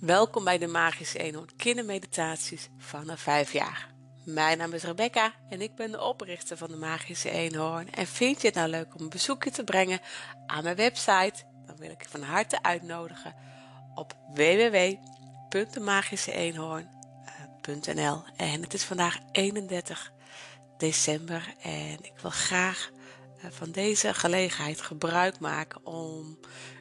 Welkom bij de Magische Eenhoorn Kindermeditaties vanaf 5 jaar. Mijn naam is Rebecca en ik ben de oprichter van de Magische Eenhoorn. En vind je het nou leuk om een bezoekje te brengen aan mijn website? Dan wil ik je van harte uitnodigen op www.demagischeeenhoorn.nl En het is vandaag 31 december en ik wil graag eh, van deze gelegenheid gebruik maken om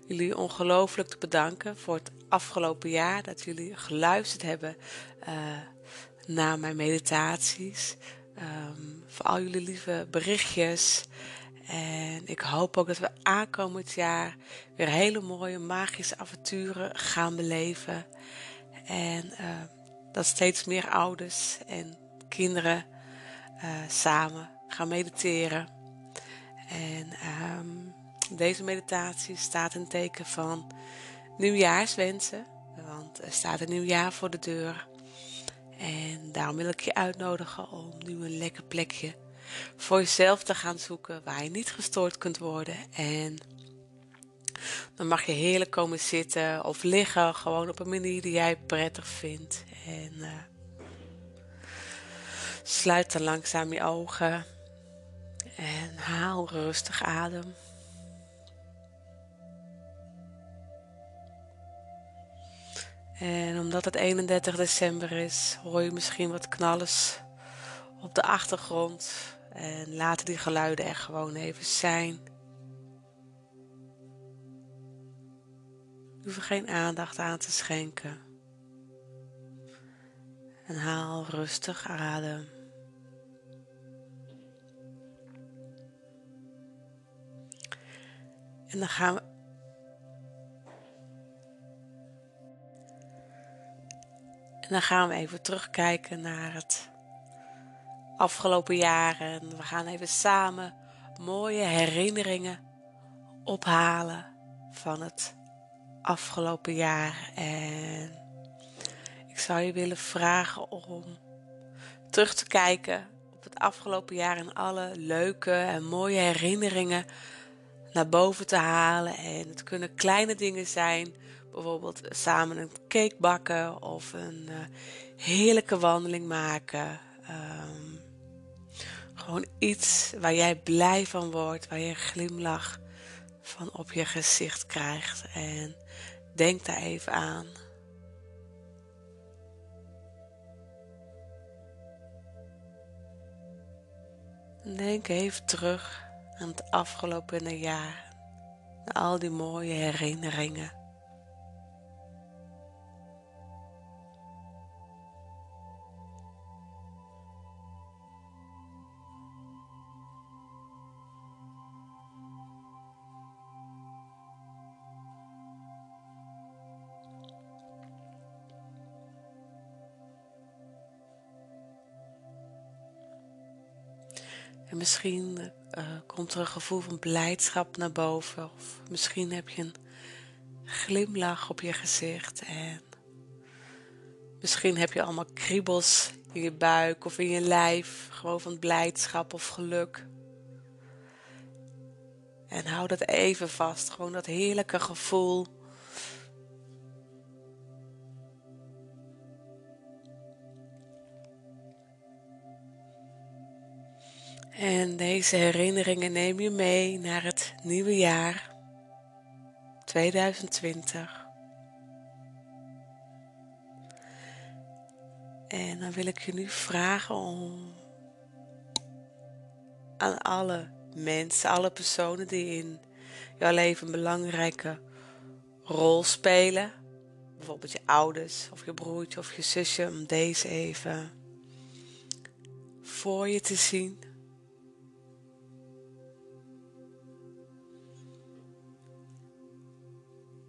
jullie ongelooflijk te bedanken voor het afgelopen jaar dat jullie geluisterd hebben uh, naar mijn meditaties. Um, voor al jullie lieve berichtjes. En ik hoop ook dat we aankomend jaar weer hele mooie magische avonturen gaan beleven. En uh, dat steeds meer ouders en kinderen samen gaan mediteren. En um, deze meditatie staat in teken van nieuwjaarswensen, want er staat een nieuw jaar voor de deur. En daarom wil ik je uitnodigen om nu een lekker plekje voor jezelf te gaan zoeken waar je niet gestoord kunt worden. En dan mag je heerlijk komen zitten of liggen, gewoon op een manier die jij prettig vindt. En uh, sluit dan langzaam je ogen en haal rustig adem. En omdat het 31 december is, hoor je misschien wat knallers op de achtergrond. En laten die geluiden er gewoon even zijn. Je hoeft er geen aandacht aan te schenken. En haal rustig adem. En dan gaan we En dan gaan we even terugkijken naar het afgelopen jaar. En we gaan even samen mooie herinneringen ophalen van het afgelopen jaar. En ik zou je willen vragen om terug te kijken op het afgelopen jaar en alle leuke en mooie herinneringen naar boven te halen. En het kunnen kleine dingen zijn bijvoorbeeld samen een cake bakken of een uh, heerlijke wandeling maken. Um, gewoon iets waar jij blij van wordt, waar je glimlach van op je gezicht krijgt. En denk daar even aan. Denk even terug aan het afgelopen jaar. Al die mooie herinneringen. En misschien uh, komt er een gevoel van blijdschap naar boven. Of misschien heb je een glimlach op je gezicht. En misschien heb je allemaal kriebels in je buik of in je lijf. Gewoon van blijdschap of geluk. En hou dat even vast. Gewoon dat heerlijke gevoel En deze herinneringen neem je mee naar het nieuwe jaar 2020. En dan wil ik je nu vragen om aan alle mensen, alle personen die in jouw leven een belangrijke rol spelen, bijvoorbeeld je ouders of je broertje of je zusje, om deze even voor je te zien.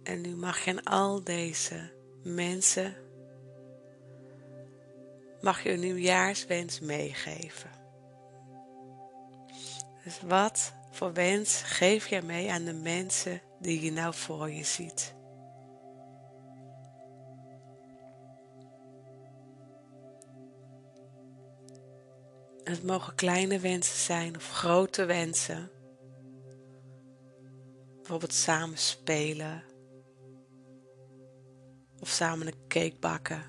En nu mag je aan al deze mensen mag je een nieuwjaarswens meegeven. Dus wat voor wens geef je mee aan de mensen die je nou voor je ziet? Het mogen kleine wensen zijn of grote wensen. Bijvoorbeeld samen spelen of samen een cake bakken.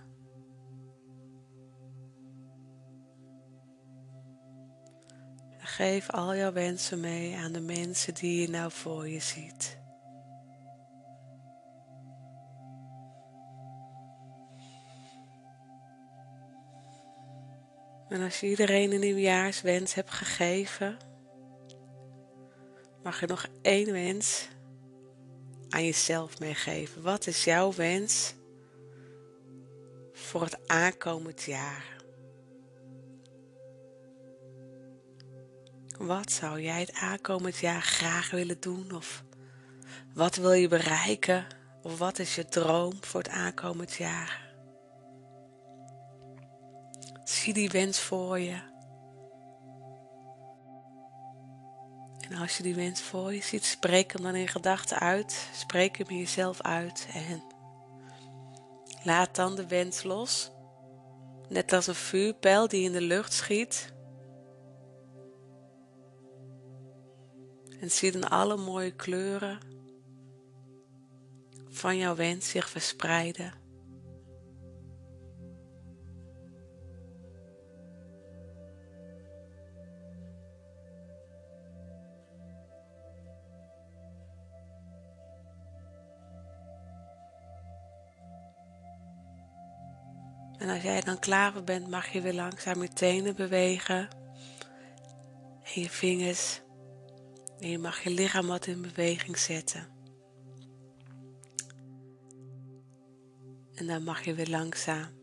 Geef al jouw wensen mee aan de mensen die je nou voor je ziet. En als je iedereen een nieuwjaarswens hebt gegeven, mag je nog één wens aan jezelf meegeven. Wat is jouw wens voor het aankomend jaar? Wat zou jij het aankomend jaar graag willen doen? Of wat wil je bereiken? Of wat is je droom voor het aankomend jaar? Zie die wens voor je. En als je die wens voor je ziet, spreek hem dan in gedachten uit. Spreek hem in jezelf uit en laat dan de wens los. Net als een vuurpijl die in de lucht schiet. En zie dan alle mooie kleuren van jouw wens zich verspreiden. En als jij dan klaar bent, mag je weer langzaam je tenen bewegen. En je vingers. En je mag je lichaam wat in beweging zetten. En dan mag je weer langzaam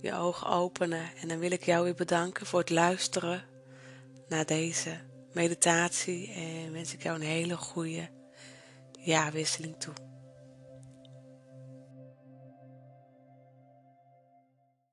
je ogen openen. En dan wil ik jou weer bedanken voor het luisteren naar deze meditatie. En wens ik jou een hele goede jaarwisseling toe.